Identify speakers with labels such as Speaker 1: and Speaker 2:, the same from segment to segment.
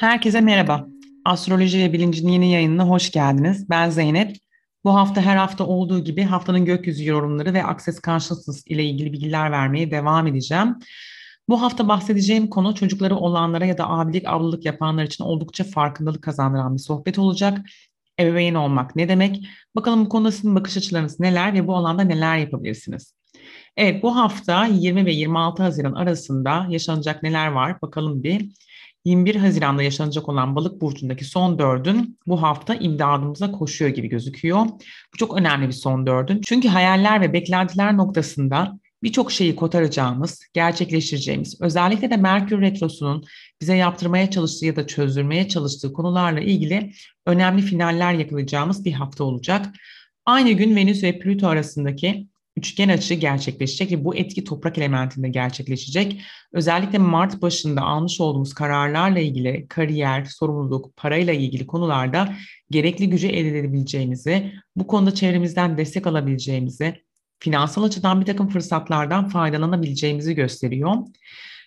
Speaker 1: Herkese merhaba. Astroloji ve Bilincin yeni yayınına hoş geldiniz. Ben Zeynep. Bu hafta her hafta olduğu gibi haftanın gökyüzü yorumları ve Access Consciousness ile ilgili bilgiler vermeye devam edeceğim. Bu hafta bahsedeceğim konu çocukları olanlara ya da abilik, ablalık yapanlar için oldukça farkındalık kazandıran bir sohbet olacak. Ebeveyn olmak ne demek? Bakalım bu konuda sizin bakış açılarınız neler ve bu alanda neler yapabilirsiniz? Evet bu hafta 20 ve 26 Haziran arasında yaşanacak neler var bakalım bir. 21 Haziran'da yaşanacak olan balık burcundaki son dördün bu hafta imdadımıza koşuyor gibi gözüküyor. Bu çok önemli bir son dördün. Çünkü hayaller ve beklentiler noktasında birçok şeyi kotaracağımız, gerçekleştireceğimiz, özellikle de Merkür Retrosu'nun bize yaptırmaya çalıştığı ya da çözdürmeye çalıştığı konularla ilgili önemli finaller yakalayacağımız bir hafta olacak. Aynı gün Venüs ve Plüto arasındaki üçgen açı gerçekleşecek ve bu etki toprak elementinde gerçekleşecek. Özellikle Mart başında almış olduğumuz kararlarla ilgili kariyer, sorumluluk, parayla ilgili konularda gerekli gücü elde edebileceğimizi, bu konuda çevremizden destek alabileceğimizi, finansal açıdan bir takım fırsatlardan faydalanabileceğimizi gösteriyor.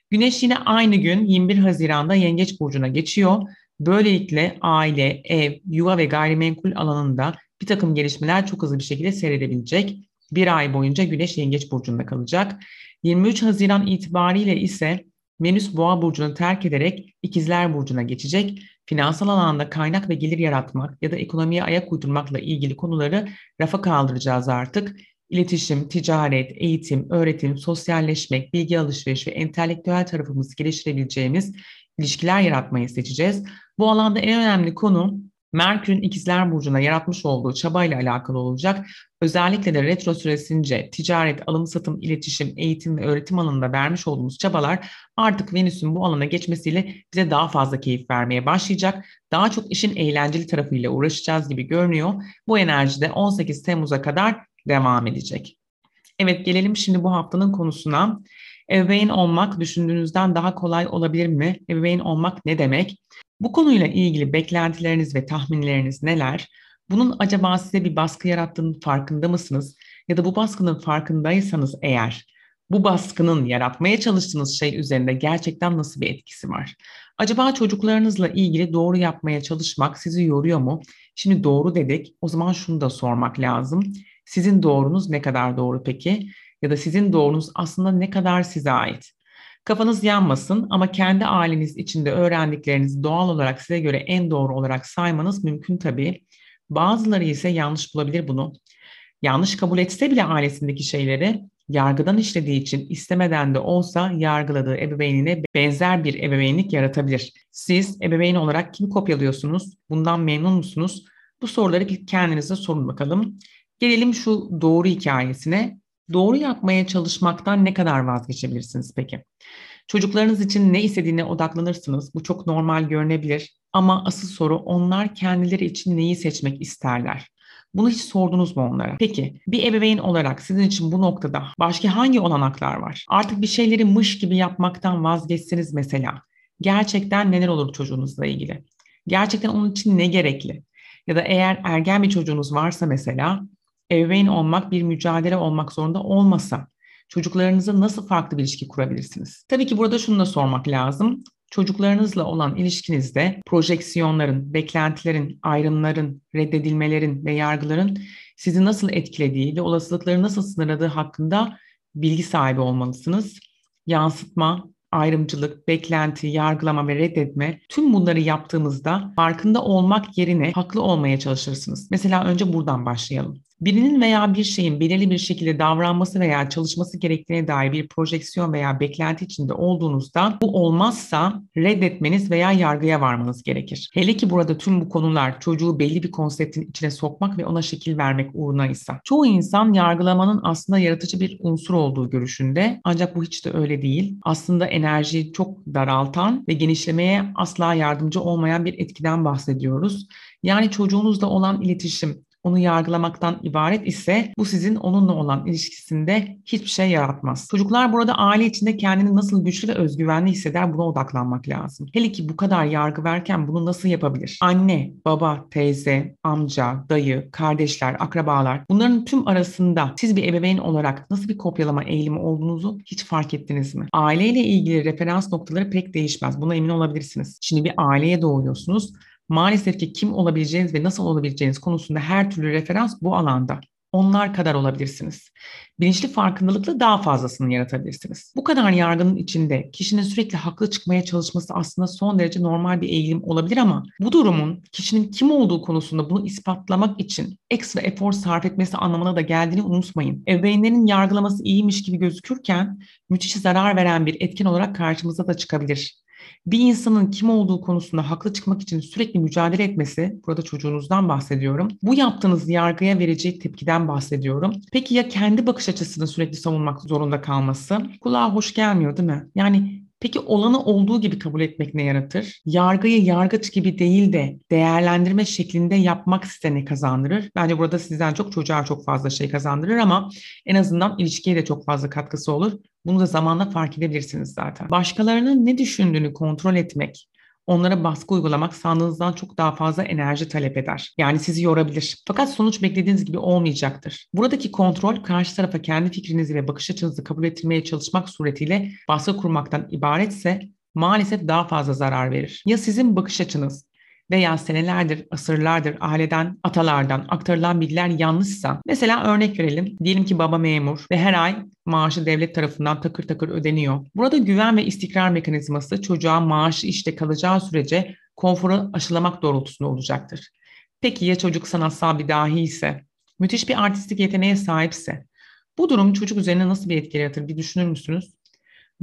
Speaker 1: Güneş yine aynı gün 21 Haziran'da Yengeç Burcu'na geçiyor. Böylelikle aile, ev, yuva ve gayrimenkul alanında bir takım gelişmeler çok hızlı bir şekilde seyredebilecek bir ay boyunca Güneş Yengeç Burcu'nda kalacak. 23 Haziran itibariyle ise Venüs Boğa Burcu'nu terk ederek İkizler Burcu'na geçecek. Finansal alanda kaynak ve gelir yaratmak ya da ekonomiye ayak uydurmakla ilgili konuları rafa kaldıracağız artık. İletişim, ticaret, eğitim, öğretim, sosyalleşmek, bilgi alışverişi ve entelektüel tarafımızı geliştirebileceğimiz ilişkiler yaratmayı seçeceğiz. Bu alanda en önemli konu Merkür'ün ikizler burcuna yaratmış olduğu çabayla alakalı olacak. Özellikle de retro süresince ticaret, alım satım, iletişim, eğitim ve öğretim alanında vermiş olduğumuz çabalar artık Venüs'ün bu alana geçmesiyle bize daha fazla keyif vermeye başlayacak. Daha çok işin eğlenceli tarafıyla uğraşacağız gibi görünüyor. Bu enerji de 18 Temmuz'a kadar devam edecek. Evet gelelim şimdi bu haftanın konusuna. Ebeveyn olmak düşündüğünüzden daha kolay olabilir mi? Ebeveyn olmak ne demek? Bu konuyla ilgili beklentileriniz ve tahminleriniz neler? Bunun acaba size bir baskı yarattığının farkında mısınız? Ya da bu baskının farkındaysanız eğer bu baskının yaratmaya çalıştığınız şey üzerinde gerçekten nasıl bir etkisi var? Acaba çocuklarınızla ilgili doğru yapmaya çalışmak sizi yoruyor mu? Şimdi doğru dedik. O zaman şunu da sormak lazım. Sizin doğrunuz ne kadar doğru peki? Ya da sizin doğrunuz aslında ne kadar size ait? Kafanız yanmasın ama kendi aileniz içinde öğrendiklerinizi doğal olarak size göre en doğru olarak saymanız mümkün tabii. Bazıları ise yanlış bulabilir bunu. Yanlış kabul etse bile ailesindeki şeyleri yargıdan işlediği için istemeden de olsa yargıladığı ebeveynine benzer bir ebeveynlik yaratabilir. Siz ebeveyn olarak kim kopyalıyorsunuz? Bundan memnun musunuz? Bu soruları kendinize sorun bakalım. Gelelim şu doğru hikayesine. Doğru yapmaya çalışmaktan ne kadar vazgeçebilirsiniz peki? Çocuklarınız için ne istediğine odaklanırsınız. Bu çok normal görünebilir. Ama asıl soru onlar kendileri için neyi seçmek isterler? Bunu hiç sordunuz mu onlara? Peki bir ebeveyn olarak sizin için bu noktada başka hangi olanaklar var? Artık bir şeyleri mış gibi yapmaktan vazgeçseniz mesela gerçekten neler olur çocuğunuzla ilgili? Gerçekten onun için ne gerekli? Ya da eğer ergen bir çocuğunuz varsa mesela ebeveyn olmak bir mücadele olmak zorunda olmasa çocuklarınızla nasıl farklı bir ilişki kurabilirsiniz? Tabii ki burada şunu da sormak lazım. Çocuklarınızla olan ilişkinizde projeksiyonların, beklentilerin, ayrımların, reddedilmelerin ve yargıların sizi nasıl etkilediği ve olasılıkları nasıl sınırladığı hakkında bilgi sahibi olmalısınız. Yansıtma, ayrımcılık, beklenti, yargılama ve reddetme tüm bunları yaptığımızda farkında olmak yerine haklı olmaya çalışırsınız. Mesela önce buradan başlayalım birinin veya bir şeyin belirli bir şekilde davranması veya çalışması gerektiğine dair bir projeksiyon veya beklenti içinde olduğunuzda bu olmazsa reddetmeniz veya yargıya varmanız gerekir. Hele ki burada tüm bu konular çocuğu belli bir konseptin içine sokmak ve ona şekil vermek uğruna ise. Çoğu insan yargılamanın aslında yaratıcı bir unsur olduğu görüşünde ancak bu hiç de öyle değil. Aslında enerjiyi çok daraltan ve genişlemeye asla yardımcı olmayan bir etkiden bahsediyoruz. Yani çocuğunuzla olan iletişim, onu yargılamaktan ibaret ise bu sizin onunla olan ilişkisinde hiçbir şey yaratmaz. Çocuklar burada aile içinde kendini nasıl güçlü ve özgüvenli hisseder buna odaklanmak lazım. Hele ki bu kadar yargı verken bunu nasıl yapabilir? Anne, baba, teyze, amca, dayı, kardeşler, akrabalar bunların tüm arasında siz bir ebeveyn olarak nasıl bir kopyalama eğilimi olduğunuzu hiç fark ettiniz mi? Aileyle ilgili referans noktaları pek değişmez. Buna emin olabilirsiniz. Şimdi bir aileye doğuyorsunuz maalesef ki kim olabileceğiniz ve nasıl olabileceğiniz konusunda her türlü referans bu alanda. Onlar kadar olabilirsiniz. Bilinçli farkındalıkla daha fazlasını yaratabilirsiniz. Bu kadar yargının içinde kişinin sürekli haklı çıkmaya çalışması aslında son derece normal bir eğilim olabilir ama bu durumun kişinin kim olduğu konusunda bunu ispatlamak için ekstra efor sarf etmesi anlamına da geldiğini unutmayın. Ebeveynlerin yargılaması iyiymiş gibi gözükürken müthiş zarar veren bir etken olarak karşımıza da çıkabilir. Bir insanın kim olduğu konusunda haklı çıkmak için sürekli mücadele etmesi, burada çocuğunuzdan bahsediyorum. Bu yaptığınız yargıya vereceği tepkiden bahsediyorum. Peki ya kendi bakış açısını sürekli savunmak zorunda kalması? Kulağa hoş gelmiyor değil mi? Yani Peki olanı olduğu gibi kabul etmek ne yaratır? Yargıyı yargıç gibi değil de değerlendirme şeklinde yapmak size ne kazandırır? Bence burada sizden çok çocuğa çok fazla şey kazandırır ama en azından ilişkiye de çok fazla katkısı olur. Bunu da zamanla fark edebilirsiniz zaten. Başkalarının ne düşündüğünü kontrol etmek, onlara baskı uygulamak sandığınızdan çok daha fazla enerji talep eder. Yani sizi yorabilir. Fakat sonuç beklediğiniz gibi olmayacaktır. Buradaki kontrol karşı tarafa kendi fikrinizi ve bakış açınızı kabul ettirmeye çalışmak suretiyle baskı kurmaktan ibaretse maalesef daha fazla zarar verir. Ya sizin bakış açınız veya senelerdir, asırlardır aileden, atalardan aktarılan bilgiler yanlışsa, mesela örnek verelim, diyelim ki baba memur ve her ay maaşı devlet tarafından takır takır ödeniyor. Burada güven ve istikrar mekanizması çocuğa maaşı işte kalacağı sürece konforu aşılamak doğrultusunda olacaktır. Peki ya çocuk sanatsal bir dahi ise, müthiş bir artistik yeteneğe sahipse, bu durum çocuk üzerine nasıl bir etki yaratır bir düşünür müsünüz?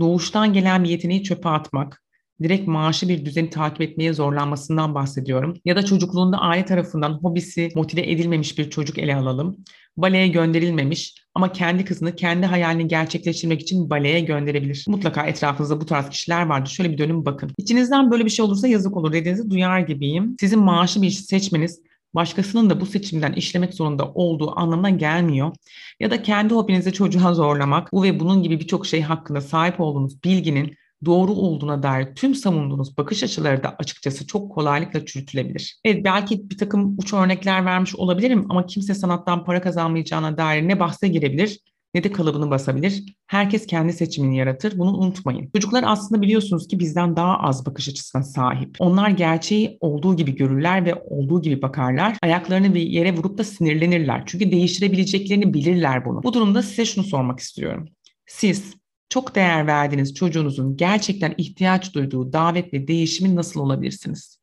Speaker 1: Doğuştan gelen bir yeteneği çöpe atmak, direkt maaşı bir düzeni takip etmeye zorlanmasından bahsediyorum. Ya da çocukluğunda aile tarafından hobisi motive edilmemiş bir çocuk ele alalım. Baleye gönderilmemiş ama kendi kızını kendi hayalini gerçekleştirmek için baleye gönderebilir. Mutlaka etrafınızda bu tarz kişiler vardır. Şöyle bir dönüm bakın. İçinizden böyle bir şey olursa yazık olur dediğinizi duyar gibiyim. Sizin maaşı bir iş seçmeniz başkasının da bu seçimden işlemek zorunda olduğu anlamına gelmiyor. Ya da kendi hobinizi çocuğa zorlamak, bu ve bunun gibi birçok şey hakkında sahip olduğunuz bilginin doğru olduğuna dair tüm savunduğunuz bakış açıları da açıkçası çok kolaylıkla çürütülebilir. Evet belki bir takım uç örnekler vermiş olabilirim ama kimse sanattan para kazanmayacağına dair ne bahse girebilir ne de kalıbını basabilir. Herkes kendi seçimini yaratır. Bunu unutmayın. Çocuklar aslında biliyorsunuz ki bizden daha az bakış açısına sahip. Onlar gerçeği olduğu gibi görürler ve olduğu gibi bakarlar. Ayaklarını bir yere vurup da sinirlenirler. Çünkü değiştirebileceklerini bilirler bunu. Bu durumda size şunu sormak istiyorum. Siz çok değer verdiğiniz çocuğunuzun gerçekten ihtiyaç duyduğu davet ve değişimi nasıl olabilirsiniz?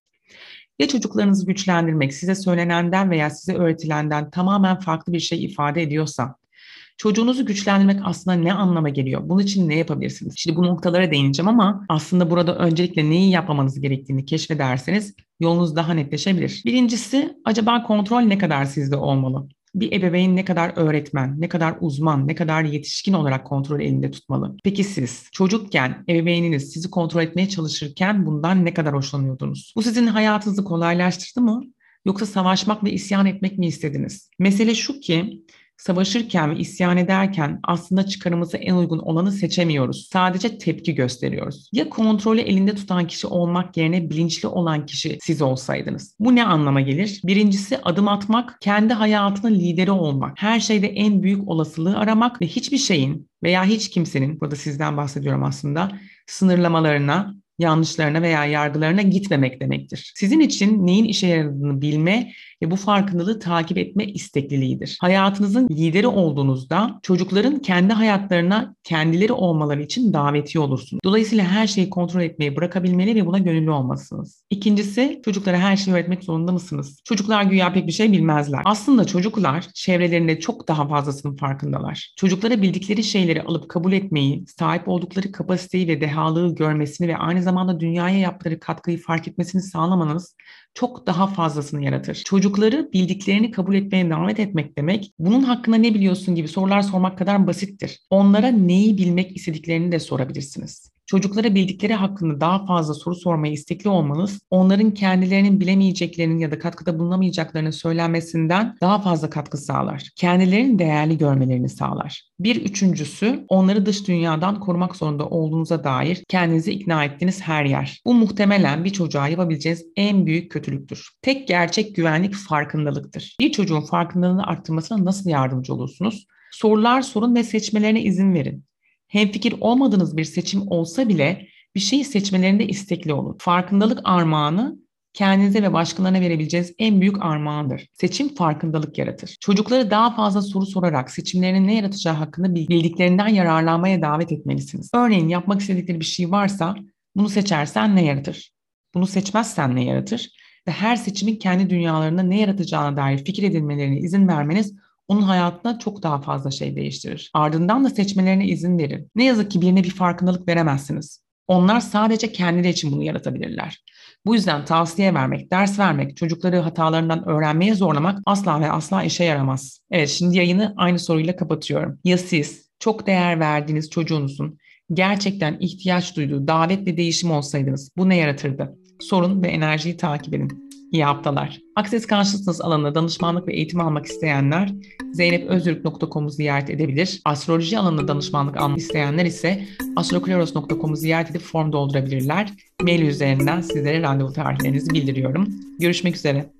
Speaker 1: Ya çocuklarınızı güçlendirmek size söylenenden veya size öğretilenden tamamen farklı bir şey ifade ediyorsa, çocuğunuzu güçlendirmek aslında ne anlama geliyor? Bunun için ne yapabilirsiniz? Şimdi bu noktalara değineceğim ama aslında burada öncelikle neyi yapmamanız gerektiğini keşfederseniz yolunuz daha netleşebilir. Birincisi acaba kontrol ne kadar sizde olmalı? Bir ebeveyn ne kadar öğretmen, ne kadar uzman, ne kadar yetişkin olarak kontrol elinde tutmalı? Peki siz çocukken ebeveyniniz sizi kontrol etmeye çalışırken bundan ne kadar hoşlanıyordunuz? Bu sizin hayatınızı kolaylaştırdı mı? Yoksa savaşmak ve isyan etmek mi istediniz? Mesele şu ki Savaşırken ve isyan ederken aslında çıkarımıza en uygun olanı seçemiyoruz. Sadece tepki gösteriyoruz. Ya kontrolü elinde tutan kişi olmak yerine bilinçli olan kişi siz olsaydınız. Bu ne anlama gelir? Birincisi adım atmak, kendi hayatının lideri olmak. Her şeyde en büyük olasılığı aramak ve hiçbir şeyin veya hiç kimsenin, burada sizden bahsediyorum aslında, sınırlamalarına, yanlışlarına veya yargılarına gitmemek demektir. Sizin için neyin işe yaradığını bilme ve bu farkındalığı takip etme istekliliğidir. Hayatınızın lideri olduğunuzda çocukların kendi hayatlarına kendileri olmaları için daveti olursunuz. Dolayısıyla her şeyi kontrol etmeyi bırakabilmeli ve buna gönüllü olmalısınız. İkincisi çocuklara her şeyi öğretmek zorunda mısınız? Çocuklar güya pek bir şey bilmezler. Aslında çocuklar çevrelerinde çok daha fazlasının farkındalar. Çocuklara bildikleri şeyleri alıp kabul etmeyi, sahip oldukları kapasiteyi ve dehalığı görmesini ve aynı zamanda dünyaya yaptıkları katkıyı fark etmesini sağlamanız çok daha fazlasını yaratır. Çocukları bildiklerini kabul etmeye davet etmek demek, bunun hakkında ne biliyorsun gibi sorular sormak kadar basittir. Onlara neyi bilmek istediklerini de sorabilirsiniz. Çocuklara bildikleri hakkında daha fazla soru sormaya istekli olmanız, onların kendilerinin bilemeyeceklerinin ya da katkıda bulunamayacaklarının söylenmesinden daha fazla katkı sağlar. Kendilerini değerli görmelerini sağlar. Bir üçüncüsü, onları dış dünyadan korumak zorunda olduğunuza dair kendinizi ikna ettiğiniz her yer. Bu muhtemelen bir çocuğa yapabileceğiniz en büyük kötülüktür. Tek gerçek güvenlik farkındalıktır. Bir çocuğun farkındalığını arttırmasına nasıl yardımcı olursunuz? Sorular sorun ve seçmelerine izin verin. Hemfikir olmadığınız bir seçim olsa bile bir şeyi seçmelerinde istekli olun. Farkındalık armağanı kendinize ve başkalarına verebileceğiniz en büyük armağandır. Seçim farkındalık yaratır. Çocukları daha fazla soru sorarak seçimlerinin ne yaratacağı hakkında bildiklerinden yararlanmaya davet etmelisiniz. Örneğin yapmak istedikleri bir şey varsa bunu seçersen ne yaratır? Bunu seçmezsen ne yaratır? Ve her seçimin kendi dünyalarında ne yaratacağına dair fikir edinmelerine izin vermeniz onun hayatına çok daha fazla şey değiştirir. Ardından da seçmelerine izin verin. Ne yazık ki birine bir farkındalık veremezsiniz. Onlar sadece kendileri için bunu yaratabilirler. Bu yüzden tavsiye vermek, ders vermek, çocukları hatalarından öğrenmeye zorlamak asla ve asla işe yaramaz. Evet şimdi yayını aynı soruyla kapatıyorum. Ya siz çok değer verdiğiniz çocuğunuzun gerçekten ihtiyaç duyduğu davet ve değişim olsaydınız bu ne yaratırdı? Sorun ve enerjiyi takip edin. İyi haftalar. Access Consciousness alanında danışmanlık ve eğitim almak isteyenler zeynepözürk.com'u ziyaret edebilir. Astroloji alanında danışmanlık almak isteyenler ise astrokleros.com'u ziyaret edip form doldurabilirler. Mail üzerinden sizlere randevu tarihlerinizi bildiriyorum. Görüşmek üzere.